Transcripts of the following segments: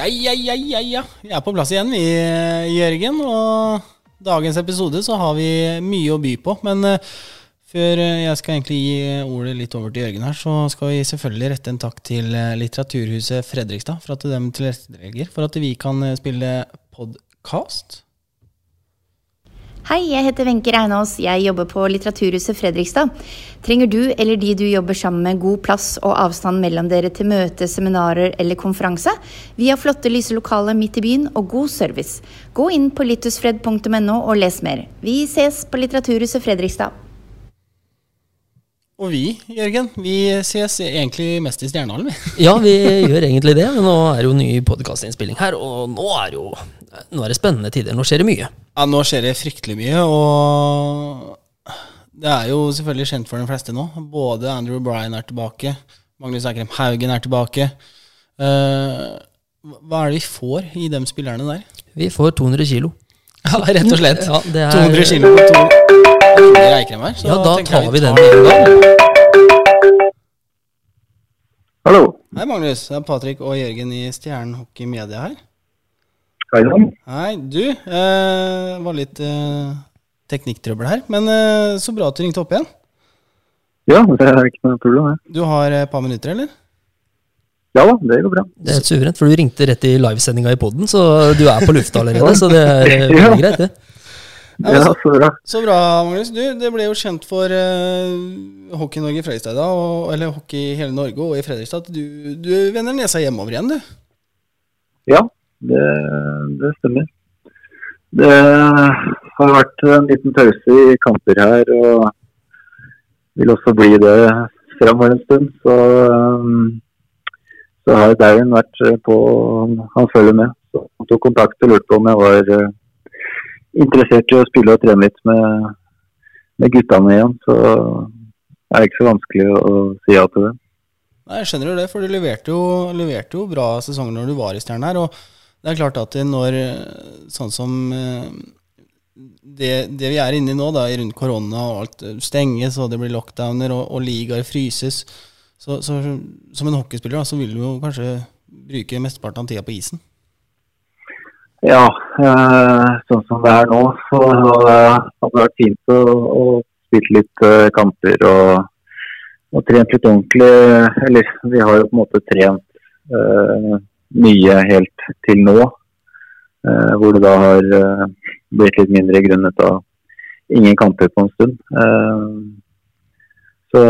Ja, ja, ja, ja, ja. Vi er på plass igjen, vi, Jørgen. Og dagens episode så har vi mye å by på. Men uh, før jeg skal egentlig gi ordet litt over til Jørgen her, så skal vi selvfølgelig rette en takk til Litteraturhuset Fredrikstad for at de tilrettelegger for at vi kan spille podkast. Hei, jeg heter Wenche Reinås. Jeg jobber på Litteraturhuset Fredrikstad. Trenger du eller de du jobber sammen med god plass og avstand mellom dere til møte, seminarer eller konferanse? Vi har flotte, lyse lokaler midt i byen og god service. Gå inn på littusfred.no og les mer. Vi ses på Litteraturhuset Fredrikstad. Og vi, Jørgen, vi ses egentlig mest i Stjernehallen, vi. ja, vi gjør egentlig det. Men nå er det jo ny podkastinnspilling her, og nå er, jo, nå er det spennende tider. Nå skjer det mye. Ja, nå skjer det fryktelig mye, og det er jo selvfølgelig kjent for de fleste nå. Både Andrew Bryan er tilbake, Magnus Eikrem Haugen er tilbake. Uh, hva er det vi får i de spillerne der? Vi får 200 kilo. Ja, rett og slett. Ja, er... 200 kilo på to Eikrem her. ja, da tar vi, vi den med en gang. Hallo. Hei, Magnus. Det er Patrick og Jørgen i Stjernen Hockey Media her. Hei. Hei, du. Eh, var litt eh, teknikktrøbbel her, men eh, så bra at du ringte opp igjen. Ja, det er ikke noe problem. Jeg. Du har et par minutter, eller? Ja da, det går bra. Det er suverent, for du ringte rett i livesendinga i poden, så du er på lufta allerede. så det er ja. veldig greit, det. Ja, så bra. Så bra, Magnus. Du, det ble jo kjent for uh, Hockey Norge i Fredrikstad, da, og, eller Hockey i hele Norge og i Fredrikstad, at du, du vender nesa hjemover igjen, du? Ja, det, det stemmer. Det har vært en liten pause i kamper her, og vil også bli det framover en stund. Så, så har Darren vært på Han følger med. Så han tok kontakt og lurte på om jeg var uh, interessert i å spille og trene litt med, med guttene igjen. Så det er ikke så vanskelig å si ja til det. Nei, Jeg skjønner jo det, for du leverte jo, leverte jo bra sesonger når du var i Stjernen her. og det er klart at når sånn som eh, det, det, vi er inne i nå, da, rundt korona og alt stenges og det blir lockdowner og, og ligaer fryses, så, så, som en hockeyspiller da, så vil du jo kanskje bruke mesteparten av tida på isen? Ja, eh, sånn som det er nå, så hadde det vært fint å, å spille litt eh, kamper og, og trent litt ordentlig. Eller vi har jo på en måte trent mye helt til nå. Eh, hvor det da har eh, blitt litt mindre grunnet av ingen kamper på en stund. Eh, så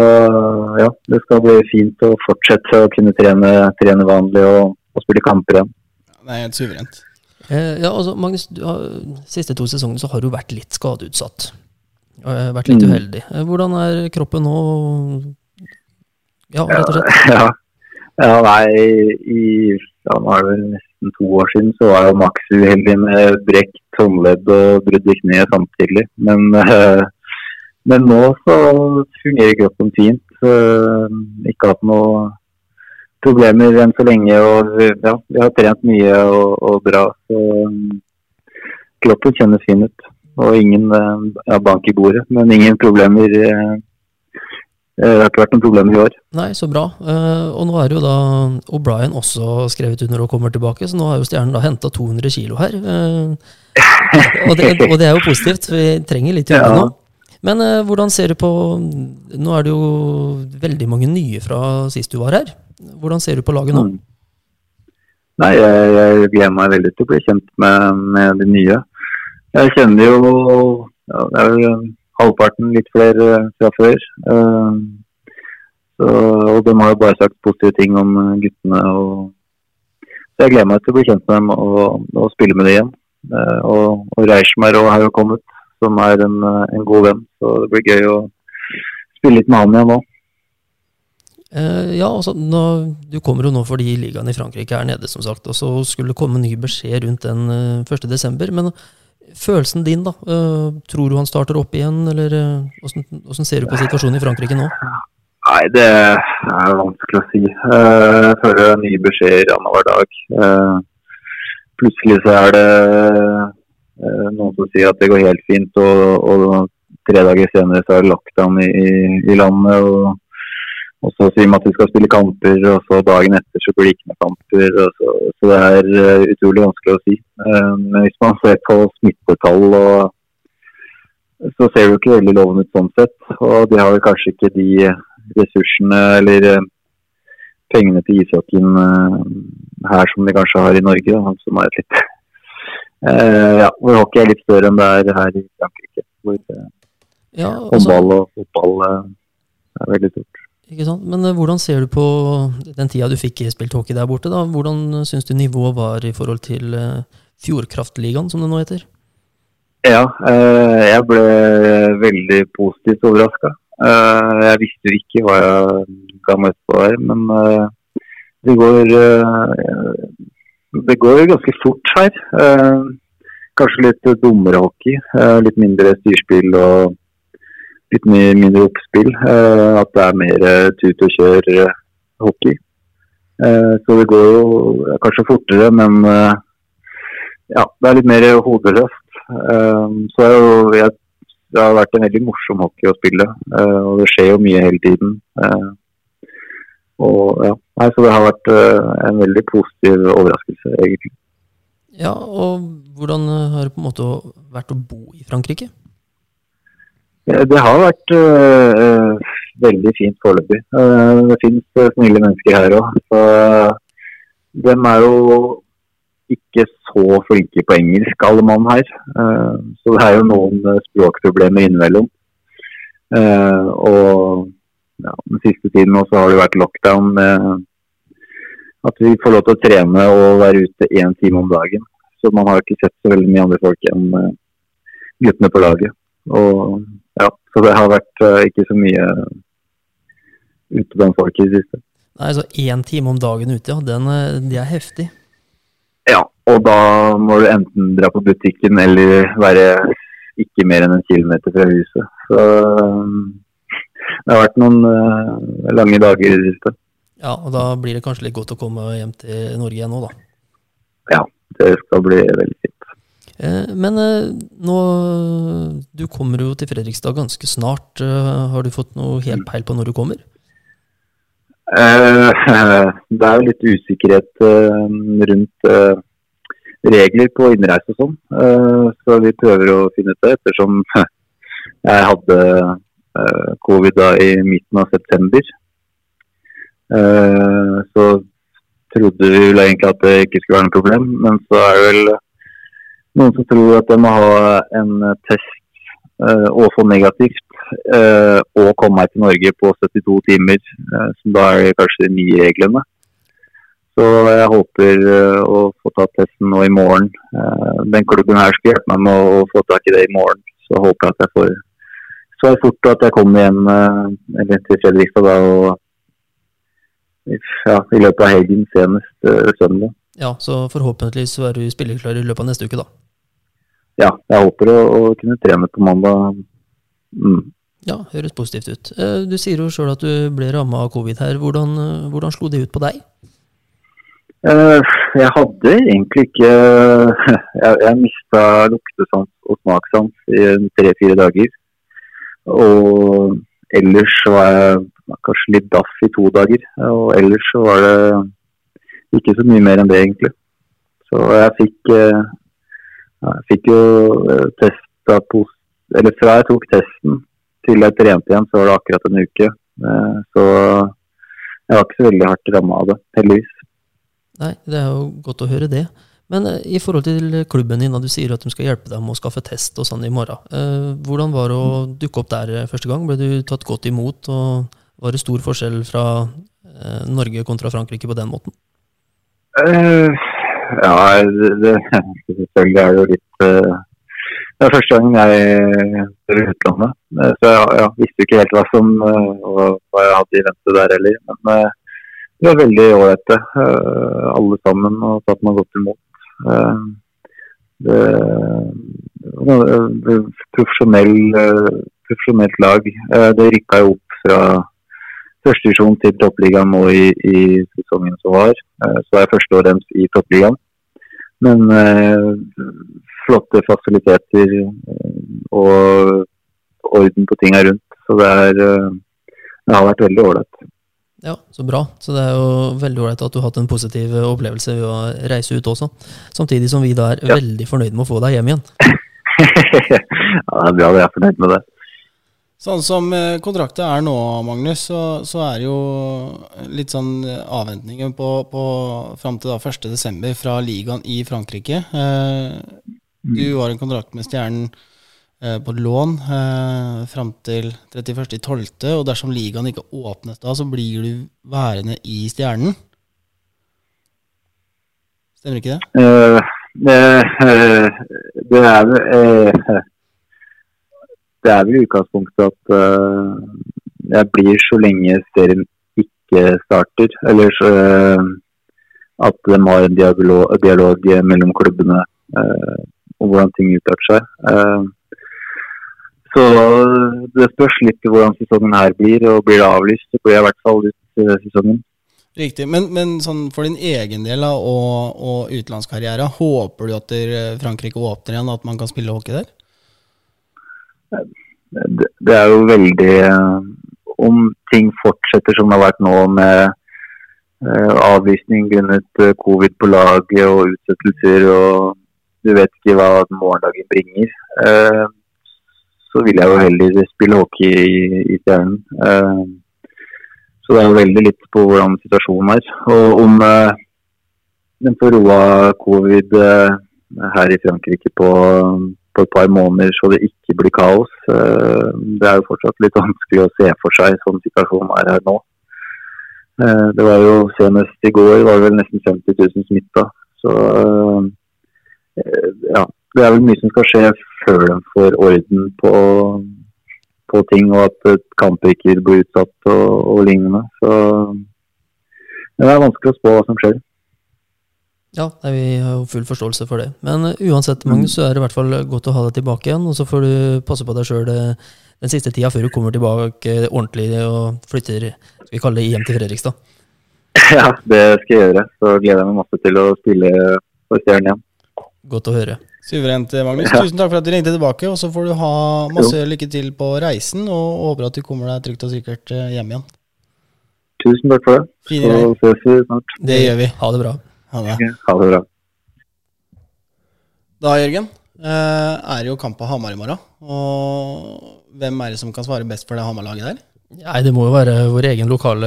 ja, det skal bli fint å fortsette å kunne trene, trene vanlig og, og, spille kamper igjen. Det er helt suverent. Eh, ja, altså Magnus, har, siste to sesongene så har du vært litt skadeutsatt. Vært litt mm. uheldig. Hvordan er kroppen nå? Ja, rett og slett. Ja, ja nei, i ja, nå er det vel nesten to år siden, så var jeg maks uheldig med brekt håndledd og brudd i kneet samtidig. Men, øh, men, nå så fungerer kroppen fint. Øh, ikke hatt noe problemer enn så lenge. og ja, Vi har trent mye og, og bra. så um, Kroppen kjennes fin ut. Og ingen ja, bank i bordet, men ingen problemer. Eh, det har ikke vært noen problemer i år. Nei, så bra. Eh, og nå er jo da O'Brien også skrevet under og kommer tilbake, så nå har jo Stjernen da henta 200 kilo her. Eh, og det, og det, er jo positivt, vi trenger litt jobb ja. nå. Men hvordan ser du på Nå er det jo veldig mange nye fra sist du var her. Hvordan ser du på laget nå? Mm. Nei, jeg, jeg, gleder meg veldig til å bli kjent med, med de nye. Jeg kjenner jo ja, det er jo halvparten litt flere fra før. Eh, så, og de har jo bare sagt positive ting om guttene. Og, så jeg gleder meg til å bli kjent med dem og, og spille med dem igjen. Eh, og, og Reichmer har jo kommet, som er en, en, god venn. Så det blir gøy å spille litt med han igjen nå. Ja, altså, nå, Du kommer jo nå fordi ligaen i Frankrike er nede, som sagt. Og så skulle det komme ny beskjed rundt den uh, 1.12. Men Følelsen din, da? Uh, tror du han starter opp igjen, eller uh, hvordan, ser du på situasjonen i Frankrike nå? Nei, det er vanskelig å si. Uh, jeg føler nye beskjeder annenhver dag. Plutselig så er det noen som sier at det går helt fint, og, og tre dager senere så er det lockdown i, i landet. og og så sier man at vi skal spille kamper, og så dagen etter så blir det ikke noen kamper. Så, så, det er uh, utrolig vanskelig å si. Uh, men hvis man ser på smittetall, og, så ser det jo ikke veldig lovende ut sånn sett. Og de har vel kanskje ikke de ressursene eller uh, pengene til ishockeyen her som de kanskje har i Norge, da, som er litt ja, hvor hockey er litt større enn det er her i Frankrike. Hvor ja, håndball og fotball er veldig stort. Ikke sant? Men uh, hvordan ser du på den tida du fikk spilt hockey der borte? da? Hvordan syns du nivået var i forhold til uh, Fjordkraftligaen, som det nå heter? Ja, uh, jeg ble veldig positivt overraska. jeg visste ikke hva jeg ga meg ut på her, men det går det går ganske fort her. kanskje litt dummere hockey, litt mindre styrspill og litt mye mindre oppspill. Eh, at det er mer eh, tut og kjør eh, hockey. Så det går jo kanskje fortere, men ja, det er litt mer hodeløst. Så er jo, jeg, det har vært en veldig morsom hockey å spille, og det skjer jo mye hele tiden. Og ja, Så det har vært en veldig positiv overraskelse, egentlig. Ja, og Hvordan har det på en måte vært å bo i Frankrike? Det har vært uh, veldig fint foreløpig. Uh, det finnes snille mennesker her òg. Så de er jo ikke så flinke på engelsk, alle mann her. så det er jo noen språkproblemer innimellom. og ja, den siste tiden også har det vært lockdown med at vi får lov til å trene og være ute én time om dagen. Så man har ikke sett så veldig mye andre folk enn guttene på laget. Og ja, så det har vært uh, ikke så mye ute blant folk i det siste. Nei, så én time om dagen ute, ja. Den, eh, det er heftig. Ja, og da må du enten dra på butikken eller være ikke mer enn en kilometer fra huset. Så det har vært noen lange dager i det siste. Ja, og da blir det kanskje litt godt å komme hjem til Norge igjen nå, da? Ja, det skal bli veldig. Eh, men eh, nå Du kommer jo til Fredrikstad ganske snart. Eh, har du fått noe helt peil på når du kommer? Det er jo litt usikkerhet rundt regler på innreise og sånn. Så vi prøver å finne ut det, ettersom jeg hadde covid da i midten av september. Så trodde vi vel egentlig at det ikke skulle være noe problem, men så er det vel noen som tror at de må ha en test uh, og få negativt uh, og komme meg til Norge på 72 timer, uh, som da er kanskje de nye reglene. Så jeg håper å få tatt testen nå i morgen. den klubben her skal hjelpe meg med å, få tak i det i morgen. Så jeg håper at jeg får så fort at jeg kommer hjem eller til Fredrikstad da, og, ja, i løpet av helgen senest søndag. Ja, Så forhåpentligvis er du spilleklar i løpet av neste uke, da? Ja, jeg håper å, å kunne trene på mandag. Mm. Ja, høres positivt ut. Eh, du sier jo sjøl at du ble ramma av covid her. Hvordan, hvordan, slo det ut på deg? Eh, jeg hadde egentlig ikke Jeg, jeg mista luktesans og smakssans i tre-fire dager. Og ellers var jeg kanskje litt daff i to dager. Og ellers så var det ikke så mye mer enn det, egentlig. Så jeg fikk, eh, jeg fikk jo eh, testa Eller fra jeg tok testen til jeg trente igjen, så var det akkurat en uke. Eh, så jeg var ikke så veldig hardt ramma av det, heldigvis. Nei, det er jo godt å høre det. Men i forhold til klubben din, da du sier at de skal hjelpe deg med å skaffe test og sånn i morgen. hvordan var det å dukke opp der første gang? Ble du tatt godt imot? og Var det stor forskjell fra Norge kontra Frankrike på den måten? Uh, ja, det, det, selvfølgelig er det jo litt uh, Det er første gang jeg er i utlandet. Uh, så jeg ja, visste ikke helt hva som hva jeg hadde i vente der heller. Men de var veldig ålreite alle sammen og tatt meg godt imot. Det, det, profesjonell, profesjonelt lag. det rykka jo opp fra førstedivisjon til toppligaen nå i, i, sesongen som var. Eh, så er jeg første året deres i toppligaen. Men eh, flotte fasiliteter eh, og orden på tinga rundt. Så det, er, eh, det har vært veldig ålreit. Ja, så bra. Så det er jo veldig ålreit at du har hatt en positiv opplevelse ved å reise ut også. Samtidig som vi da er Ja. veldig fornøyd med å få deg hjem igjen. ja, det er bra, jeg er fornøyd med det. Sånn som eh, kontrakten er nå, Magnus, så, så er det jo litt sånn eh, avventninger på, på fram til da 1.12. fra ligaen i Frankrike. Eh, du har en kontrakt med Stjernen eh, på lån eh, fram til 31.12., og dersom ligaen ikke åpnes da, så blir du værende i Stjernen. Stemmer ikke det? Uh, det, uh, det er uh, eh, Det er vel utgangspunktet at uh, jeg blir så lenge serien ikke starter. Eller så, uh, at de har en dialog, dialog mellom klubbene uh, om hvordan ting utarter seg. Så det spørs litt hvordan sesongen her blir, og blir det avlyst, så blir jeg i hvert fall ut sesongen. Riktig. Men, men sånn for din egen del og, og utenlandskarriere, håper du at Frankrike åpner igjen, at man kan spille hockey der? Det, er jo veldig eh, Om ting fortsetter som det har vært nå med eh, avlysning grunnet eh, covid på laget og utsettelser, og du vet ikke hva morgendagen bringer, så vil jeg jo heller spille hockey i, i Stjernen. Så det er jo veldig litt på hvordan situasjonen er. Og om den får roa covid her i Frankrike på på et par måneder så det ikke blir kaos. Eh, Det er jo fortsatt litt vanskelig å se for seg sånn situasjonen er her nå. Eh, Det var jo senest i går var det vel nesten 50 000 smitta. Så eh, ja, det er vel mye som skal skje før de får orden på, på ting, og at kamper ikke blir bli utsatt og, og lignende. Så det er vanskelig å spå hva som skjer. Ja, nei, vi har jo full forståelse for det. Men uh, uansett, Magnus, så er det i hvert fall godt å ha deg tilbake igjen. Og så får du passe på deg sjøl den siste tida før du kommer tilbake ordentlig og flytter skal vi kalle det hjem til Fredrikstad. Ja, det skal jeg gjøre. Så gleder jeg meg masse til å spille for Stjernen igjen. Godt å høre. Suverent, Magnus. Ja. Tusen takk for at du ringte tilbake, og så får du ha masse lykke til på reisen, og håper at du kommer deg trygt og sikkert eh, hjem igjen. Tusen takk for det. Fine Så ses vi snart. Det gjør vi. Ha det bra. Ha det. Ha det bra. Da, Jørgen, eh, er jo kamp på Hamar i morgen. Og hvem er det som kan svare best for det Hamar-laget der? Nei, det må jo være vår egen lokale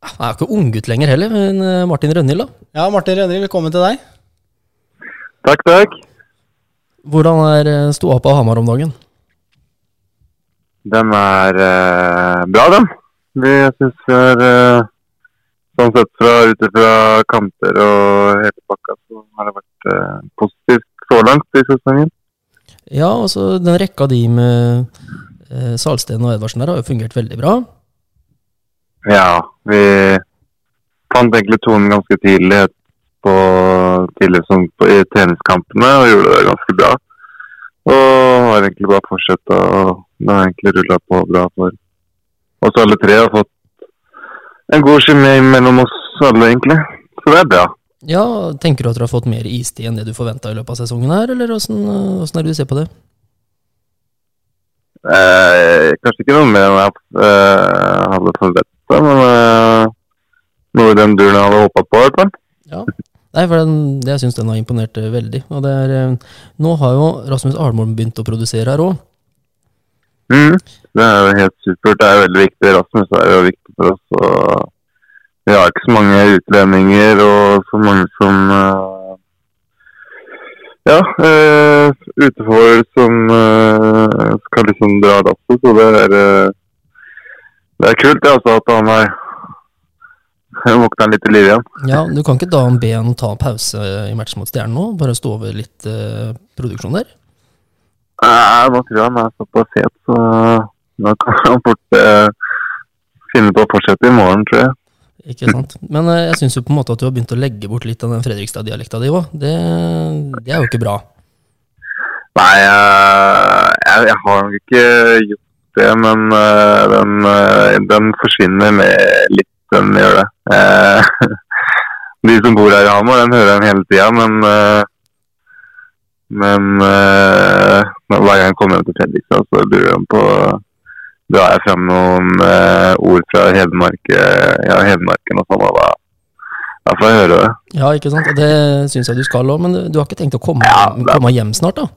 Han er jo ikke unggutt lenger heller, men uh, Martin Rønhild, da. Ja, Martin Rønhild, velkommen til deg. Takk, takk. Hvordan er eh, ståa på Hamar om dagen? Den er eh, bra, den. Vi syns vi er eh, Sånn sett fra ut ifra kanter og hele pakka, så har det vært eh, positivt så langt i sesongen. Ja, altså den rekka di med eh, Salsten og Edvardsen der har jo fungert veldig bra. Ja, vi fant egentlig tonen ganske tidlig på, tidlig sånn på, i treningskampene og gjorde det ganske bra. Og har egentlig bare fortsatt og det har egentlig rulla på bra for oss alle tre. Har fått en god kjemi mellom oss alle, egentlig. Så det er bra. Ja, Tenker du at dere har fått mer istid enn det du forventa i løpet av sesongen her, eller åssen eh, er det du ser på det? Eh, kanskje ikke noe mer enn jeg eh, hadde forventa, men eh, noe i den duren jeg hadde håpa på. i hvert fall. Ja. Nei, for den, jeg syns den har imponert eh, veldig. Og det er, nå har jo Rasmus Arnmoen begynt å produsere her òg. Mm, det er jo helt supert. Det er veldig viktig. Rasmus er jo viktig for oss. Og vi har ikke så mange utlendinger og så mange som eh, ja, uh, utenfor som eh, skal liksom dra lasset. Så det er, det er kult det, altså, at han er våkna litt til liv igjen. Ja, du kan ikke da be han ta pause i match mot Stjernen nå? Bare stå over litt uh, produksjon der? Nei, nå tror jeg han er såpass het, så da kan han fort eh, finne på å fortsette i morgen, tror jeg. Ikke sant? Men eh, jeg syns jo på en måte at du har begynt å legge bort litt av den Fredrikstad-dialekta di òg. Det, det er jo ikke bra. Nei, jeg, jeg har nok ikke gjort det, men eh, den, eh, den forsvinner med litt, den gjør det. De som bor her i Hamar, den hører den hele tida, men men hver gang jeg kommer hjem til Fredrikstad, så lurer de på drar jeg fram noen eh, ord fra Hedmark, eh, ja, Hedmarken og sånn. og da, da får jeg høre det. Ja, ikke sant? Det syns jeg du skal òg, men du har ikke tenkt å komme, Ja, komme hjem snart, da?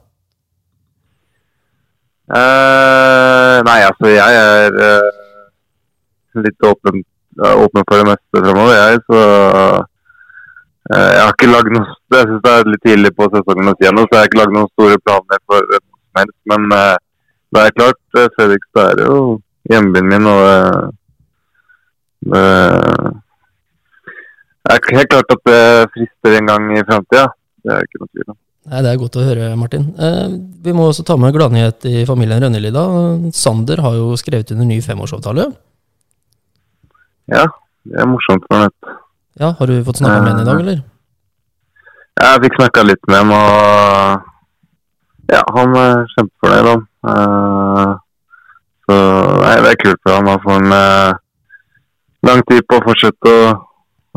Eh, nei, altså jeg er eh, litt åpen, ja, åpen for det meste fremover, jeg. Så eh, jeg har ikke lagd noe Jeg syns det er litt tidlig på sesongen å si noe, så jeg har ikke lagd noen store planer for noe som helst. Men eh, det er klart, eh, Fredrikstad er jo hjembyen min, og eh, det det er helt klart at det frister en gang i framtida. Det er ikke noe tvil om. Nei, Det er godt å høre, Martin. Eh, vi må også ta med gladnyhet i familien Rønneli. da. Sander har jo skrevet under ny femårsavtale. Ja, det er morsomt for nett. Ja, Har du fått snakka med henne i dag, eller? Jeg fikk snakka litt med ham, og ja, han er kjempefornøyd. han. Uh, så nei, det er kult for han. Han får en uh, lang tid på å fortsette å,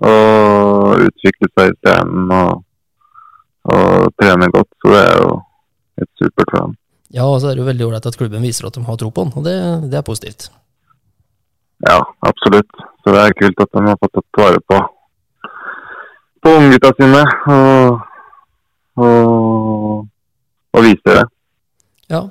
å utvikle seg i scenen og, og trene godt. Så det er jo helt supert for han. Ja, og så er det jo veldig ålreit at klubben viser at de har tro på han, og det, det er positivt. Ja, absolutt. Så det er kult at de har fått tatt vare på på unggutta sine og, og, og viser det. Ja,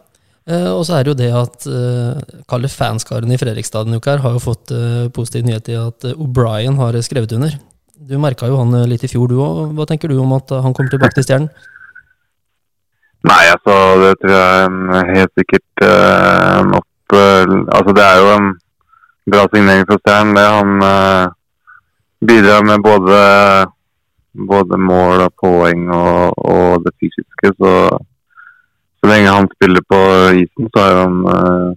eh, og så er det jo det at eh, Kall fanskaren i Fredrikstad denne uka har jo fått eh, positiv nyhet i at O'Brien har skrevet under. Du merka jo han litt i fjor, du òg. Hva tenker du om at han kommer tilbake til Stjernen? Nei, altså det tror jeg helt sikkert opp... eh, altså det er jo en bra signering for Stjernen. Det han uh, bidrar med både, både mål og poeng og, og det fysiske. Så, så lenge han spiller på isen, så er han uh,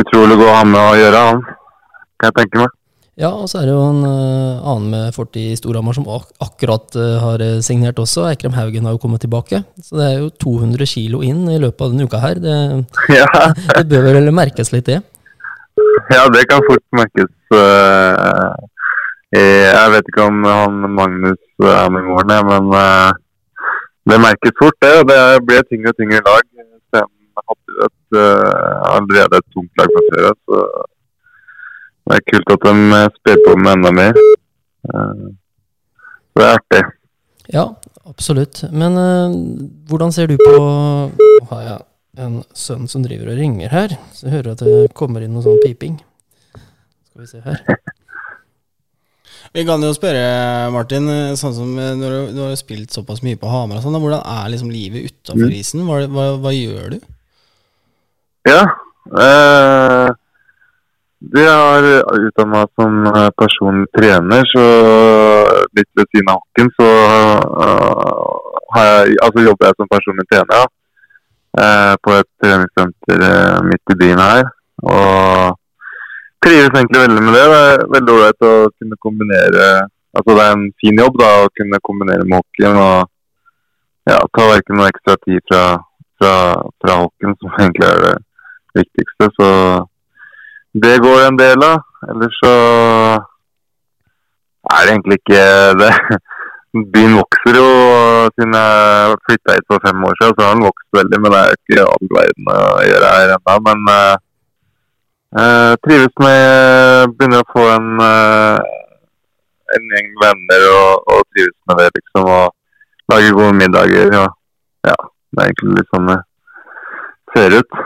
utrolig god å ha med å gjøre, han. Kan jeg tenke meg. Ja, og så er det jo en uh, annen med fortid i Storhamar som ak akkurat uh, har eh, signert også. Eikrem Haugen har jo kommet tilbake. Så det er jo 200 kilo inn i løpet av denne uka her. Det, Ja. det bør vel merkes litt, det. Ja, det kan fort merkes. eh, eh, jeg vet ikke om han Magnus er med i morgen, men eh, det merkes fort, det. og Det blir tyngre og tyngre lag. Sen hadde jo et, eh, allerede et tungt lag fra før så det er kult at de spiller på med enda mer. Eh, så det er artig. Ja, absolutt. Men eh, hvordan ser du på Nå har jeg en sønn som driver og ringer her, så jeg hører at det kommer inn noe sånn piping. Skal vi se her. Vi kan jo spørre, Martin, eh, sånn som eh, når du, du har spilt såpass mye på Hamar sånn, hvordan er liksom livet utafor isen? Hva, hva, hva gjør du? Ja. Eh, det har utdanna meg som eh, personlig trener, så litt ved siden av hockeyen så har jeg, altså jobber jeg som personlig trener ja. eh, på et treningssenter midt i byen her. Og trives egentlig veldig med det. Det er veldig ålreit å kunne kombinere Altså det er en fin jobb da å kunne kombinere med hockeyen og ja, ta verken noe ekstra tid fra, fra, fra hockeyen, som egentlig er det viktigste. Så det går en del av. Ellers så er det egentlig ikke det. Byen vokser jo siden jeg flytta hit for fem år siden. Så har den vokst veldig, men det er ikke all verden å gjøre her ennå. Men eh, trives med Begynner å få en, uh, en gjeng venner og, og trives med det, liksom. Og lager gode middager. Og ja, det er egentlig litt sånn det ser ut.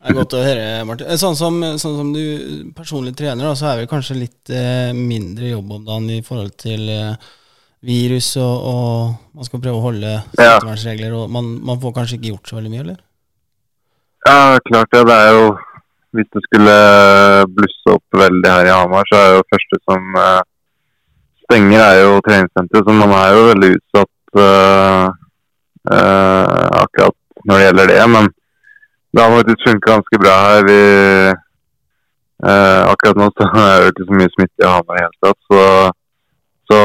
Det er godt å høre, Martin. Eh, Sånn som, sånn som du personlig trener, da, så er vi kanskje litt eh, mindre jobb om dagen i forhold til eh, virus, og, og man skal prøve å holde smittevernregler, og man, man får kanskje ikke gjort så veldig mye, eller? Ja, klart det. Det er jo Hvis det skulle blusse opp veldig her i Hamar, så er jo første som eh, stenger, er jo treningssenteret. Så man er jo veldig utsatt uh, uh, akkurat når det gjelder det. Men det har faktisk funka ganske bra her. Vi, uh, akkurat nå så er det ikke så mye smitte i Hamar i det hele tatt. Så, så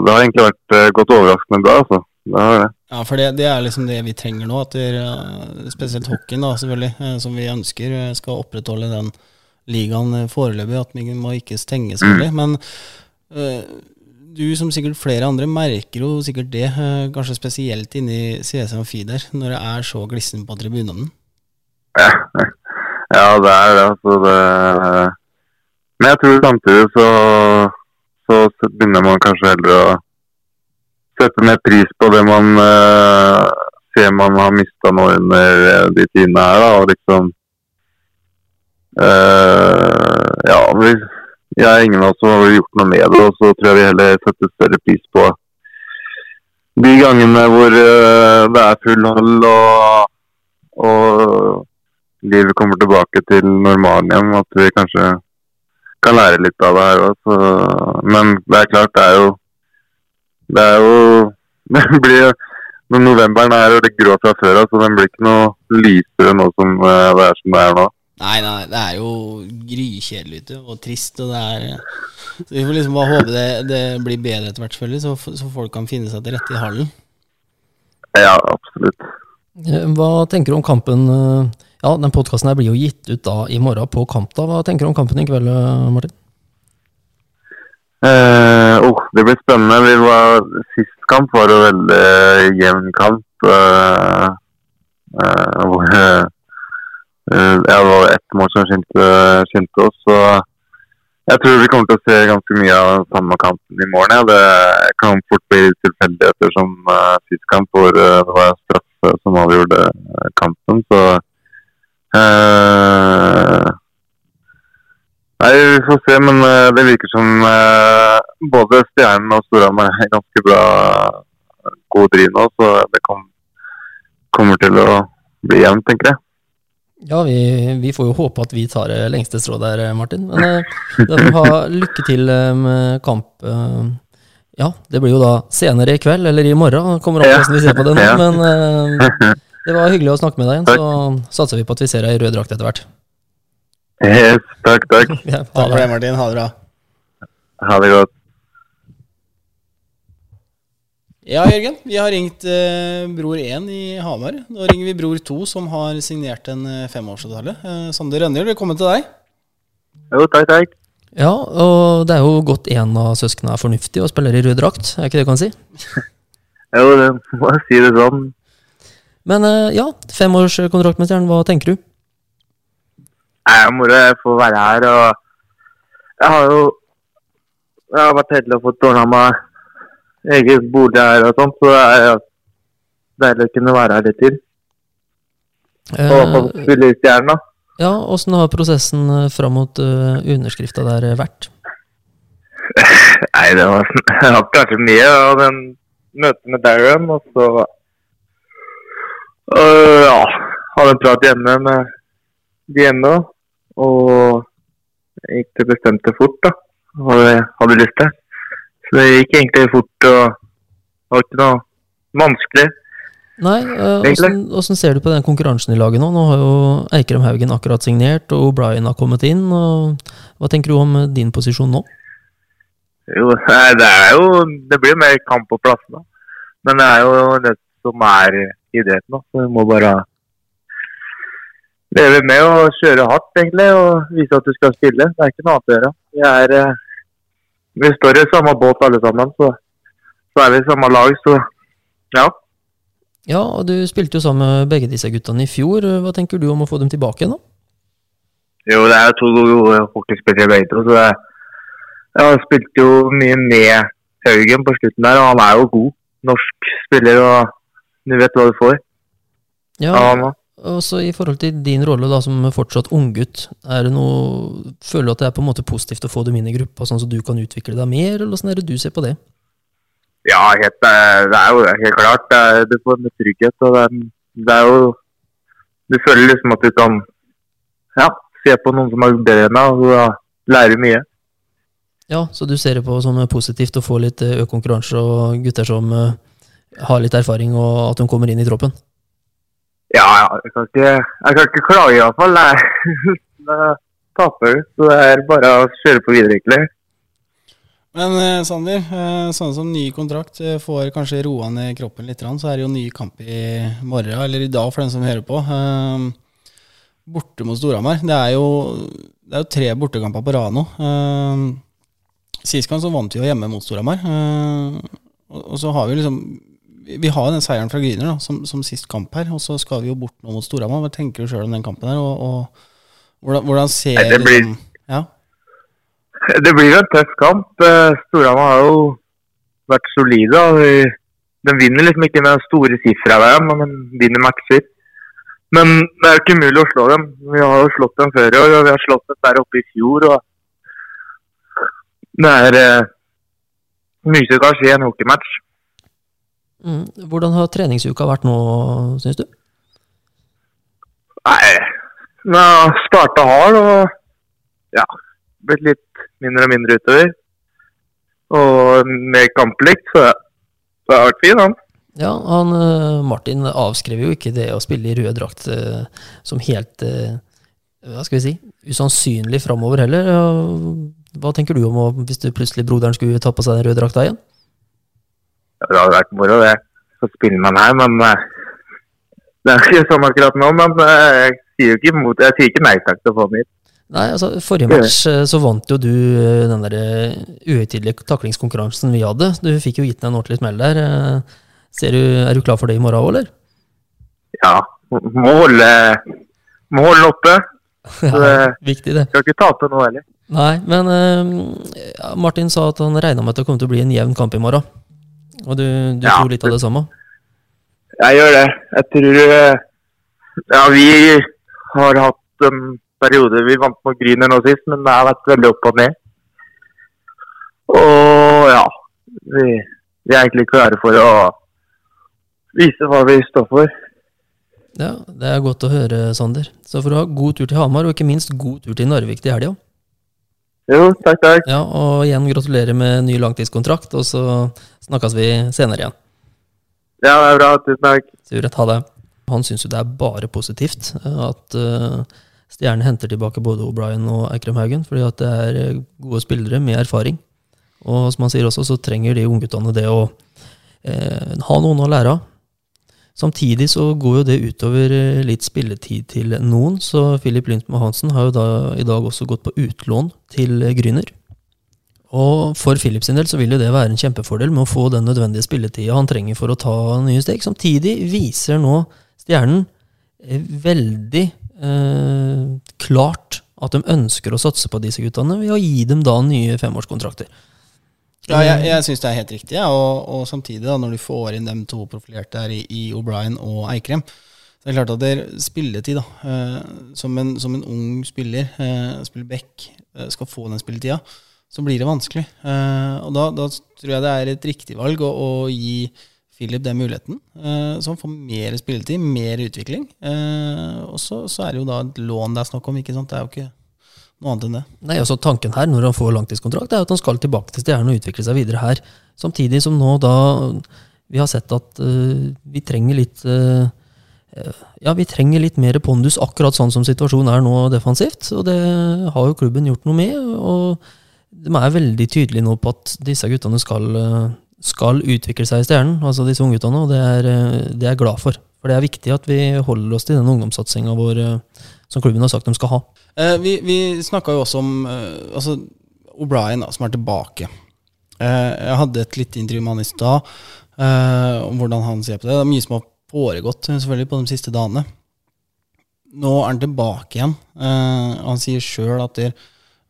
det har egentlig vært godt overraskende bra, altså. Det har det. Ja, for det, det er liksom det vi trenger nå. At er, eh, spesielt hockeyen, da, selvfølgelig, eh, som vi ønsker, eh, skal opprettholde den ligaen foreløpig. At vi må ikke stenge, selvfølgelig. Men øh, du, som sikkert flere andre, merker jo sikkert det, øh, kanskje spesielt inni CSM Feeder, når det er så glissen på tribunene. Ja, Ja, det er det. Altså det men jeg tror samtidig så, så begynner man kanskje heller å sette mer pris på det man uh, ser man har mista nå under eh, de tidene her. da, og liksom uh, Ja, vi, jeg er ingen av oss som har gjort noe med det, og så tror jeg vi heller setter større pris på de gangene hvor uh, det er full hold og, og livet kommer tilbake til normalen igjen. At vi kanskje kan lære litt av det her òg. Men det er klart, det er jo Det er jo Det blir Når Novemberen er jo litt grå fra før av, så den blir ikke noe lysere nå som eh, det er som det er nå. Nei, nei, det er jo grykjedelig ute og trist. og det er... Så Vi får liksom bare håpe det, det blir bedre etter hvert, selvfølgelig, så, så, folk kan finne seg til rette i hallen. Ja, absolutt. Eh, hva tenker du om kampen eh, ja, den podkasten blir jo gitt ut da i morgen på kamp. da. Hva tenker du om kampen i kveld, eh, Martin? Eh, oh, det blir spennende. Vi var, sist kamp var det veldig jevn kamp. Eh, eh, hvor eh, det var ett mål som skilte, skilte oss. Så jeg tror vi kommer til å se ganske mye av samme kampen i morgen. Ja. Det kan fort bli tilfeldigheter som uh, sist kamp, hvor uh, det var straffe som avgjorde kampen. Så Uh, nei, vi får se, men uh, det virker som uh, både Stjernen og Storhamar er ganske bra god driv nå, så det kom, kommer til å bli jevnt, tenker jeg. Ja, vi, vi, får jo håpe at vi tar det lengste strå der, Martin. Men vi ha lykke til med kamp. Ja, det blir jo da senere i kveld, eller i morgen, kommer an på hvordan vi ser på det nå. Men Det var hyggelig å snakke med deg igjen. Så satser vi på at vi ser deg i rød drakt etter hvert. Yes, takk, takk. ja, takk for det, Martin. Ha det bra. Ha det godt. Ja, Jørgen. Vi har ringt eh, Bror 1 i Hamar. Nå ringer vi Bror 2, som har signert en eh, femårsavtale. Eh, Sander Rønner, velkommen til deg. Jo, takk, takk. Ja, og det er jo godt en av søsknene er fornuftig og spiller i rød drakt, er ikke det du kan si? jo, det må jeg si det sånn. Men eh, ja, femårskontrakt med Stjernen, hva tenker du? Det er moro å få være her. og Jeg har jo jeg har vært heldig og fått ordna meg egen bolig her og sånt, så det er deilig å kunne være her litt til. Og Eh, spille i Stjernen, da. ja, Åssen har prosessen eh, fram mot uh, underskrifta der vært? Nei, det var jeg har ikke vært så mye. av den møtet med Darren, og så uh, ja, hadde en prat hjemme med de hjemme. Og gikk det bestemte fort, da. Hva jeg hadde lyst til. Så det gikk egentlig fort og det var ikke noe vanskelig. Nei, eh, åssen ser du på den konkurransen i laget nå? Nå har jo Eikrem Haugen akkurat signert, og O'Brien har kommet inn. Hva tenker du om eh, din posisjon nå? Jo, det er jo Det blir mer kamp på plassene. Men det er jo det som er idretten. Så du må bare leve med og kjøre hardt, egentlig, og vise at du skal spille. Det er ikke noe annet å gjøre. Vi er eh, Vi står i samme båt alle sammen, så, så er vi i samme lag, så ja. Ja, og du spilte jo sammen med begge disse guttene i fjor. Hva tenker du om å få dem tilbake nå? Jo, det er to gode hockeyspillere begge to, så jeg spilte jo mye med Haugen på slutten der, og han er jo god norsk spiller, og du vet hva du får Ja, av han òg. og så I forhold til din rolle da som fortsatt unggutt, er føler du at det er på en måte positivt å få dem inn i gruppa, sånn at du kan utvikle deg mer, eller hvordan er det du ser på det? Ja, helt, eh, det er jo helt klart. Det du får en trygghet. og det er, det er jo Du føler liksom at du kan ja, se på noen som er bedre enn deg, og da lærer mye. Ja, Så du ser det på som positivt å få litt eh, økt konkurranse og gutter som eh, har litt erfaring, og at de kommer inn i troppen? Ja, jeg kan ikke, jeg kan ikke klage iallfall. Da taper du. Så det er bare å kjøre på videre, egentlig. Men eh, Sander, eh, sånn som ny kontrakt eh, får kanskje roa ned kroppen litt, så er det jo ny kamp i morgen, eller i dag for den som hører på. Eh, borte mot Storhamar. Det det er jo tre bortekamper på rad nå. Eh, Sist gang så vant vi jo hjemme mot Storhamar. Eh, og, og så har vi liksom Vi har jo den seieren fra Gryner da, som, som sist kamp her, og så skal vi jo bort nå mot Storhamar. Hva tenker du sjøl om den kampen her? Og, og, Hvordan, hvordan ser Nei, det blir- liksom- Ja. Det blir jo en tøff kamp. Eh, Storhamar har jo vært solide. og De- De vinner liksom ikke med store sifre der, men de vinner matcher. Men det er jo ikke umulig å slå dem. Vi har jo slått dem før i år, og vi har slått dem der oppe i fjor. og Det er eh, mye som kan skje i en hockeymatch. Mm. Hvordan har treningsuka vært nå, syns du? Nei, den har starta hard og ja, blitt litt mindre og mindre utover. Og mer kamplikt, så det har vært fin, han. Ja, han, eh, Martin avskrev jo ikke det å spille i rød drakt eh, som helt eh, hva skal vi si, usannsynlig framover heller. Hva tenker du om hvis du plutselig broderen skulle ta på seg den røde drakta igjen? Ja, Det hadde vært moro, det. Så spiller man her, men eh, det er ikke sånn akkurat nå. Men eh, jeg sier ikke imot, jeg sier ikke nei takk til å få den hit. Nei, altså Forrige match eh, så vant jo du den der uhøytidelige taklingskonkurransen vi hadde. Du fikk jo gitt deg en ordentlig smell der. Ser du, Er du klar for det i morgen òg, eller? Ja, må holde, må holde oppe. Så det Viktig, det. skal ikke tape nå heller. Nei, men uh, Martin sa at han regna med at det kom til å bli en jevn kamp i morgen. Og du, du Ja. tror litt av det samme? Jeg gjør det. Jeg tror eh, Ja, vi har hatt en periode Vi vant mot Gryner nå sist, men det har vært veldig opp og ned. Og ja Vi, vi er egentlig klare for å vise hva vi står for. Ja, Det er godt å høre, Sander. Så får du ha god tur til Hamar, og ikke minst god tur til Narvik til helga. Jo, takk, takk. Ja, og igjen gratulerer med ny langtidskontrakt, og så snakkes vi senere igjen. Ja, det er bra. Tusen takk. Sivert, ha det. Han syns jo det er bare positivt eh, at uh, Stjerne henter tilbake både O'Brien og Eikrem Haugen, fordi at det er eh, gode spillere med erfaring. Og som han sier også, så trenger de ungguttene det å uh, ha noen å lære av. Samtidig så går jo det utover eh, litt spilletid til noen, så Philip Lindtmann Hansen har jo da i dag også gått på utlån til eh, Gryner. Og for Filip sin del så vil jo det være en kjempefordel med å få den nødvendige spilletida han trenger for å ta nye steg. Samtidig viser nå Stjernen eh, veldig eh, klart at de ønsker å satse på disse guttene ved å gi dem da nye femårskontrakter. Ja, jeg, jeg syns det er helt riktig, ja. og, og samtidig, da, når du får inn dem to profilerte her i, i O'Brien og Eikrem så det er klart at det er spilletid, da. Eh, som, en, som en ung spiller, eh, spiller back, eh, skal få den spilletida, så blir det vanskelig. Eh, og da, da tror jeg det er et riktig valg å, å gi Philip den muligheten, eh, så han får mer spilletid, mer utvikling. Eh, og så, så er det jo da et lån det er snakk om, ikke sant. Det er jo ikke noe annet enn det. Nei, altså Tanken her når han får langtidskontrakt, er at han skal tilbake til Stjernen og utvikle seg videre her. Samtidig som nå da vi har sett at uh, vi trenger litt eh, ja, vi trenger litt mer pondus, akkurat sånn som situasjonen er nå defensivt. Og det har jo klubben gjort noe med. Og de er veldig tydelige nå på at disse guttene skal, skal utvikle seg i Stjernen, altså disse ungguttene, og det er, det er jeg glad for. For det er viktig at vi holder oss til den ungdomssatsinga vår eh, som klubben har sagt de skal ha. Eh, vi vi snakka jo også om eh, altså O'Brien, som er tilbake. Eh, jeg hadde et lite intervju med han i stad eh, om hvordan han ser på det. Det er mye som har foregått eh, selvfølgelig på de siste dagene. Nå er han tilbake igjen. Han sier sjøl at der,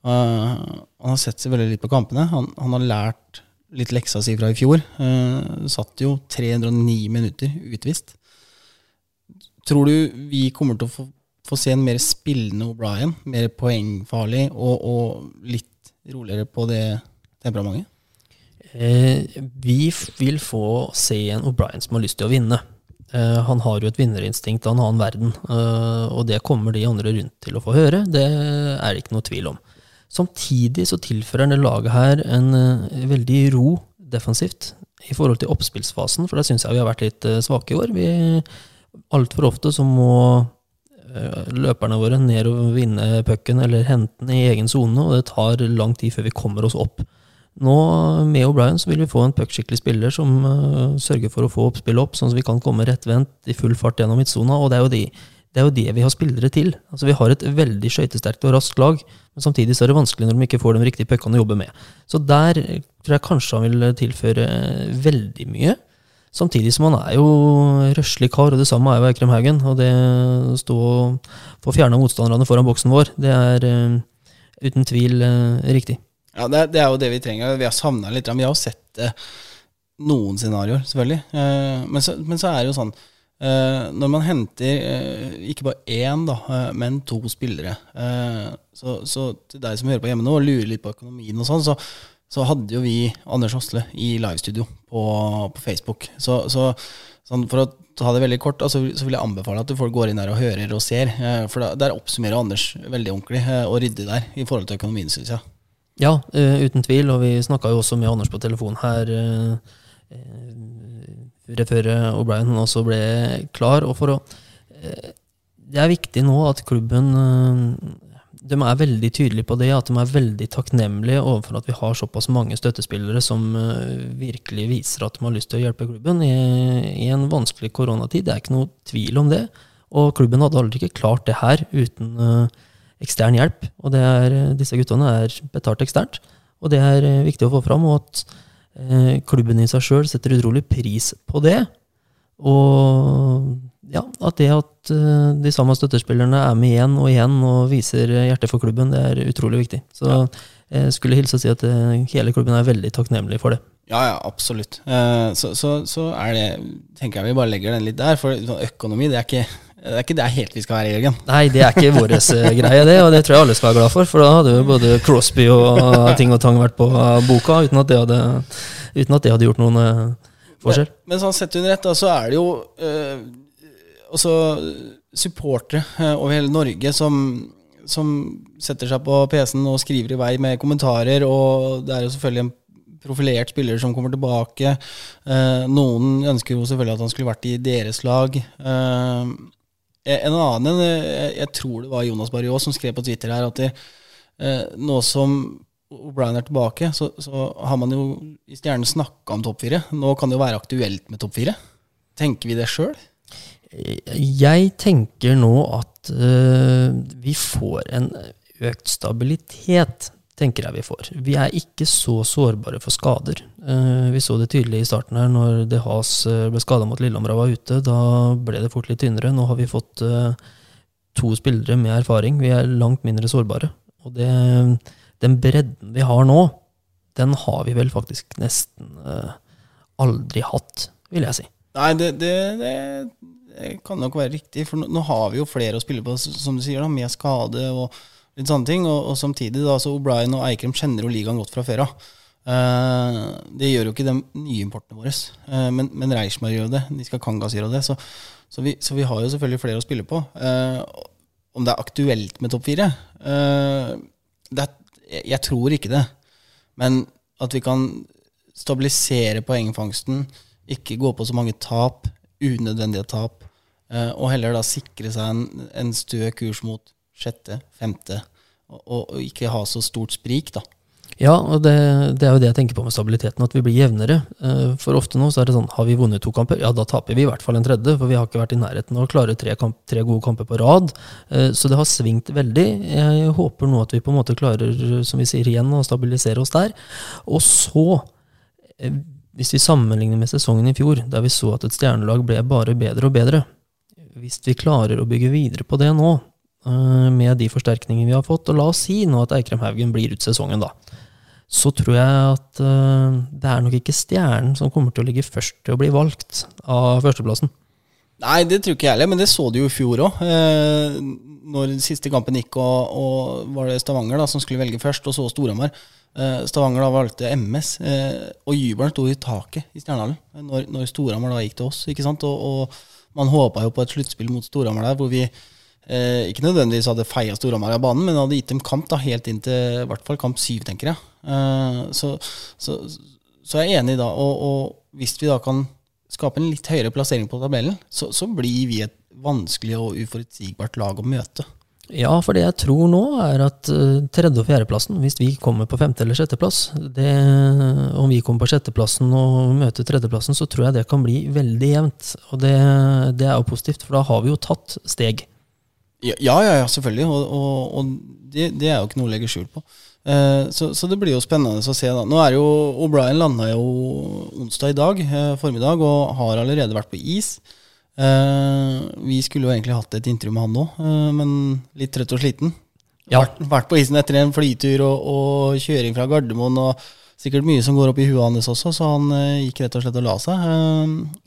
han har sett seg veldig litt på kampene. Han, han har lært litt leksa si fra i fjor. Satt jo 309 minutter utvist. Tror du vi kommer til å få, få se en mer spillende O'Brien? Mer poengfarlig og, og litt roligere på det temperamentet? Eh, vi vil få se en O'Brien som har lyst til å vinne. Eh, han har jo et vinnerinstinkt av en annen verden, eh, og det kommer de andre rundt til å få høre. Det er det ikke noe tvil om. Samtidig så tilfører det laget her en eh, veldig ro defensivt i forhold til oppspillsfasen, for der syns jeg vi har vært litt eh, svake i år. Vi Altfor ofte så må eh, løperne våre ned og vinne pucken eller hente den i egen sone, og det tar lang tid før vi kommer oss opp. Nå med O'Brien så vil vi få en puckskikkelig spiller som uh, sørger for å få oppspillet opp, sånn at vi kan komme rettvendt i full fart gjennom midtsona, og det er jo de det er jo det vi har spillere til. Altså Vi har et veldig skøytesterkt og raskt lag, men samtidig så er det vanskelig når de ikke får de riktige puckene å jobbe med. Så der tror jeg kanskje han vil tilføre veldig mye. Samtidig som han er jo røslig kar, og det samme er jo Eikrem Haugen. Og det å stå og få fjerna motstanderne foran boksen vår, det er uh, uten tvil uh, riktig. Ja, det er, det er, jo det vi trenger. Vi har savna litt. Vi har jo sett uh, noen scenarioer, selvfølgelig. Men, så, men, så, er det jo sånn Når man henter ikke bare én, da, men to spillere så, så, til deg som hører på hjemme nå og lurer litt på økonomien og sånn, så så hadde jo vi Anders Hosle i livestudio på, på Facebook. Så, så sånn for å ta det veldig kort, altså, så vil jeg anbefale at folk går inn der og hører og ser. Eh, for da, der oppsummerer Anders veldig ordentlig eh, og ryddig der i forhold til økonomien, syns jeg. Ja, uh, uten tvil. Og vi snakka jo også med Anders på telefon her uh, før O'Brien også ble klar. Og for å Det er viktig nå at klubben de er veldig tydelige på det, at de er veldig takknemlige overfor at vi har såpass mange støttespillere som uh, virkelig viser at de har lyst til å hjelpe klubben i, i, en vanskelig koronatid. Det er ikke noe tvil om det. Og klubben hadde aldri ikke klart det her uten uh, ekstern hjelp. Og er, disse guttene er betalt eksternt. Og det er uh, viktig å få fram, og at klubben i seg sjøl setter utrolig pris på det. Og ja, at det at uh, de samme støttespillerne er med igjen og igjen og viser hjertet for klubben, det er utrolig viktig. Så ja. jeg skulle hilse og si at uh, hele klubben er veldig takknemlig for det. Ja, ja, absolutt. Så, så, så, er det tenker jeg vi bare legger den litt der, for sånn økonomi det er ikke det er ikke det helt vi skal være, Jørgen. Nei, det er ikke vår greie, det. Og det tror jeg alle skal være glad for. For da hadde jo både Crosby og ting og tang vært på boka uten at det hadde, uten at det hadde gjort noen forskjell. Men, men sånn sett under ett, så er det jo også supportere eh, over hele Norge som, som setter seg på PC-en og skriver i vei med kommentarer, og det er jo selvfølgelig en profilert spiller som kommer tilbake. Eh, noen ønsker jo selvfølgelig at han skulle vært i deres lag. Eh, en annen, jeg, jeg, tror det var Jonas Barriot som skrev på Twitter her at de, eh, nå som O'Brien er tilbake, så, så, har man jo i Stjernen snakka om topp fire. Nå kan det jo være aktuelt med topp fire. Tenker vi det sjøl? Jeg tenker nå at uh, vi får en økt stabilitet, tenker jeg vi får. Vi er ikke så sårbare for skader. Uh, vi så det tydelig i starten her, når De Haas uh, ble skada mot Lillehammer og var ute. Da ble det fort litt tynnere. Nå har vi fått to spillere med erfaring. Vi er langt mindre sårbare. Og det, den bredden vi har nå, den har vi vel faktisk nesten aldri hatt, vil jeg si. Nei, det, det det kan nok være riktig, for nå, har vi jo flere å spille på, som du sier, da, med skade og litt sånne ting. Og, og samtidig, da, så O'Brien og Eikrem kjenner jo ligaen godt fra før av. Uh, det gjør jo ikke de nye importene våre, uh, men, men Reichmar gjør det. De skal Kangas gjøre det. Så, så, vi, så, vi, har jo selvfølgelig flere å spille på. Uh, om det er aktuelt med topp fire? jeg tror ikke det. Men at vi kan stabilisere poengfangsten, ikke gå på så mange tap, unødvendige tap, Eh, og heller da sikre seg en, en stø kurs mot sjette, femte, og, og, ikke ha så stort sprik, da. Ja, og det, det, er jo det jeg tenker på med stabiliteten, at vi blir jevnere. Eh, for ofte nå så er det sånn, har vi vunnet to kamper, ja da taper vi i hvert fall en tredje, for vi har ikke vært i nærheten av å klare tre, kamp, tre gode kamper på rad. Eh, så det har svingt veldig. Jeg håper nå at vi på en måte klarer, som vi sier igjen, å stabilisere oss der. Og så, hvis vi sammenligner med sesongen i fjor, der vi så at et stjernelag ble bare bedre og bedre, hvis vi klarer å bygge videre på det nå, eh, med de forsterkningene vi har fått, og la oss si nå at Eikrem Haugen blir ut sesongen, da, så tror jeg at uh, det er nok ikke Stjernen som kommer til å ligge først til å bli valgt av førsteplassen. Nei, det tror ikke jeg heller, men det så du jo i fjor òg. Eh, når siste kampen gikk, og, og, var det Stavanger da som skulle velge først, og så Storhamar. Eh, Stavanger da valgte MS, eh, og jubelen sto i taket i Stjernehallen når, når Storhamar da gikk til oss. ikke sant? og, og man håpa jo på et sluttspill mot Storhamar der, hvor vi eh, ikke nødvendigvis hadde feia Storhamar av banen, men hadde gitt dem kamp da, helt inn til i hvert fall kamp syv, tenker jeg. Eh, så, så, så, jeg er enig da. Og, og, hvis vi da kan skape en litt høyere plassering på tabellen, så, så blir vi et vanskelig og uforutsigbart lag å møte. Ja, for det jeg tror nå, er at uh, tredje- og fjerdeplassen, hvis vi kommer på femte- eller sjetteplass det, Om vi kommer på sjetteplassen og møter tredjeplassen, så tror jeg det kan bli veldig jevnt. Og det, det er jo positivt, for da har vi jo tatt steg. Ja, ja, ja selvfølgelig. Og, og, og det, det, er jo ikke noe å legge skjul på. Eh, så, så, det blir jo spennende å se. da Nå er jo O'Brien landa jo onsdag i dag eh, formiddag og har allerede vært på is. Eh, vi skulle jo egentlig hatt et intervju med han nå, men litt trøtt og sliten. Ja. Vært, vært, på isen etter en flytur og, og, kjøring fra Gardermoen. og Sikkert mye som går opp i huet hans også, så han gikk rett og slett og la seg.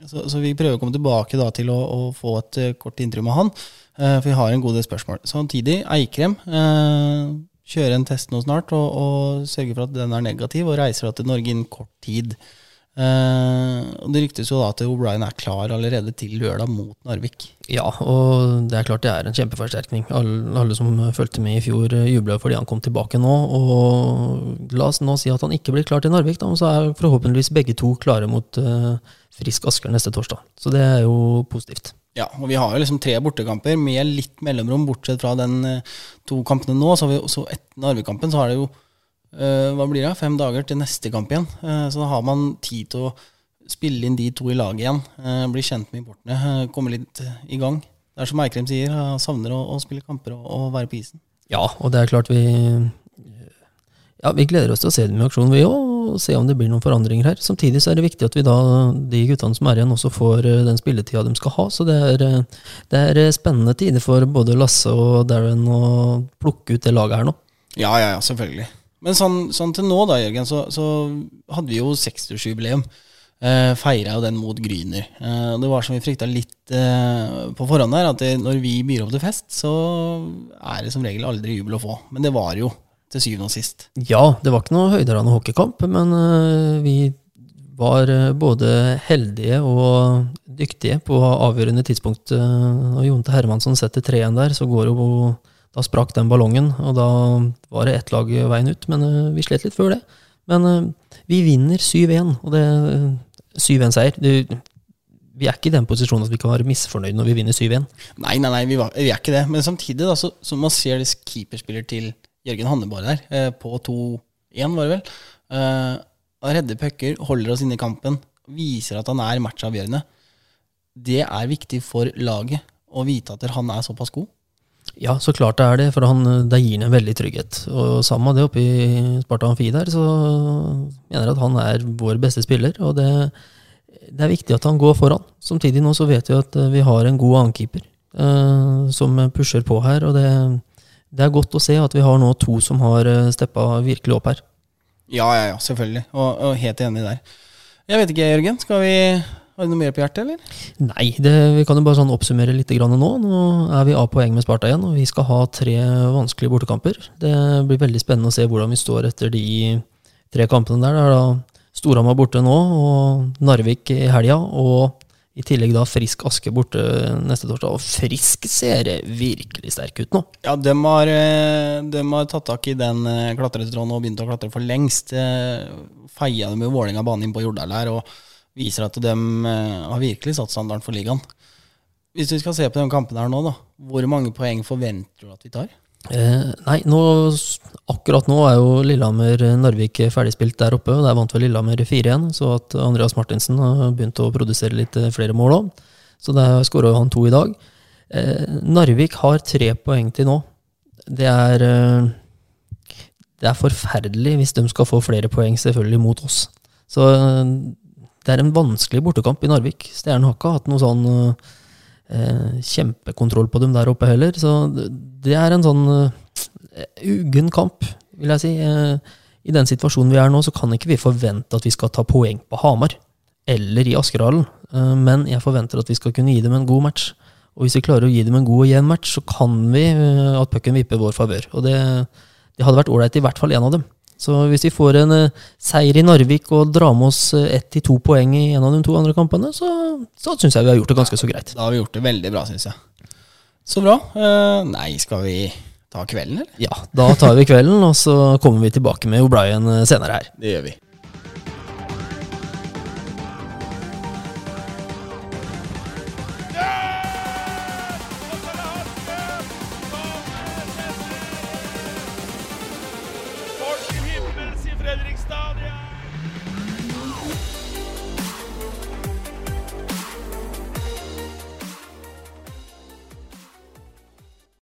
Så, så vi prøver å komme tilbake da til å, å få et kort intervju med han, for vi har en god del spørsmål. Samtidig, Eikrem kjøre en test nå snart og, og sørge for at den er negativ, og reiser da til Norge innen kort tid. Uh, og Det ryktes jo da at O'Brien er klar allerede til lørdag mot Narvik. Ja, og det er klart det er en kjempeforsterkning. Alle, alle som fulgte med i fjor, uh, jubla fordi han kom tilbake nå. Og la oss nå si at han ikke blir klar til Narvik, da, så er forhåpentligvis begge to klare mot uh, Frisk Asker neste torsdag. Så det er jo positivt. Ja, og vi har jo liksom tre bortekamper med litt mellomrom, bortsett fra den uh, to kampene nå. Så, vi, så etter Narvik-kampen så har det jo hva blir det, fem dager til neste kamp igjen. Uh, så da har man tid til å spille inn de to i laget igjen. bli kjent med importene, komme litt i gang. Det er som Eikrem sier, han savner å, å, spille kamper og, og være på isen. Ja, og det er klart vi ja, Vi gleder oss til å se dem i aksjon, vi òg og se om det blir noen forandringer her. Samtidig så er det viktig at vi da, de guttene som er igjen, også får eh, den spilletida de skal ha. Så det er, eh, det er eh, spennende tider for både Lasse og Darren å plukke ut det laget her nå. Ja, ja, ja, selvfølgelig. Men sånn, sånn til nå, da, Jørgen, så, så hadde vi jo 60-årsjubileum. Eh, Feira jo den mot Gryner. Eh, det var som vi frykta litt eh, på forhånd her, at det, når vi byr opp til fest, så er det som regel aldri jubel å få. Men det var jo til syvende og sist. Ja, det var ikke noe høyderane hockeykamp, men eh, vi var uh, både heldige og dyktige på avgjørende tidspunkt. Når og Jonte Hermansson setter 3-1 der, så går jo Da sprakk den ballongen, og da var det ett lag veien ut, men vi slet litt før det. Men vi vinner 7-1, og det 7-1-seier. Vi er ikke i den posisjonen at vi kan være misfornøyd når vi vinner 7-1. Nei, nei, nei, vi, var, vi, er ikke det. Men samtidig, da, så, så man ser det keeperspiller til Jørgen Hanneborg der, eh, på 2-1, var det vel. Eh, redder pucker, holder oss inne i kampen, viser at han er matchavgjørende. Det er viktig for laget å vite at han er såpass god. Ja, så klart det er det, for han, det gir en veldig trygghet. Og sammen med det oppe i Sparta Amfi der, så mener jeg at han er vår beste spiller. Og det, det, er viktig at han går foran. Samtidig nå så vet vi at vi har en god annenkeeper uh, som pusher på her. og det det er godt å se at vi har nå to som har eh, steppa virkelig opp her. Ja, ja, ja, selvfølgelig. Og, og, helt enig der. Jeg vet ikke, Jørgen. Skal vi Har du noe mer på hjertet, eller? Nei, det, vi kan jo bare sånn oppsummere litt nå. Nå er vi av poeng med Sparta igjen, og vi skal ha tre vanskelige bortekamper. Det blir veldig spennende å se hvordan vi står etter de tre kampene der. Det er da Storhamar borte nå, og Narvik i helga, og i tillegg da Frisk Aske borte neste torsdag. Og Frisk ser virkelig sterk ut nå. Ja, de har, eh, de har tatt tak i den eh, klatretråden og begynt å klatre for lengst. Eh, feia dem jo Vålerenga banen inn på Jordal her og viser at de har virkelig satt standarden for ligaen. Hvis vi skal se på den kampen her nå, da. Hvor mange poeng forventer du at vi tar? Eh, nei, nå, akkurat nå er jo Lillehammer-Narvik ferdigspilt der oppe. og Der vant vel Lillehammer 4-1, så at Andreas Martinsen har begynt å produsere litt eh, flere mål òg. Så der skåra han to i dag. Eh, Narvik har tre poeng til nå. Det er, eh, det er forferdelig hvis de skal få flere poeng, selvfølgelig, mot oss. Så eh, det er en vanskelig bortekamp i Narvik. Stjernen har ikke hatt noe sånn eh, eh, kjempekontroll på dem der oppe heller. Så det er en sånn eh, uggen kamp, vil jeg si. Eh, I den situasjonen vi er nå, så kan ikke vi forvente at vi skal ta poeng på Hamar. Eller i Askerhallen. Eh, men jeg forventer at vi skal kunne gi dem en god match. Og hvis vi klarer å gi dem en god og jevn match, så kan vi eh, at pucken vipper vår favør. Og det, det hadde vært ålreit i hvert fall én av dem. Så hvis vi får en uh, seier i Narvik og drar med oss uh, ett til to poeng i en av de to andre kampene, så, så syns jeg vi har gjort det ganske så greit. Da har vi gjort det veldig bra, syns jeg. Så bra. Uh, nei, skal vi ta kvelden, eller? Ja, da tar vi kvelden, og så kommer vi tilbake med O'Brien senere her. Det gjør vi.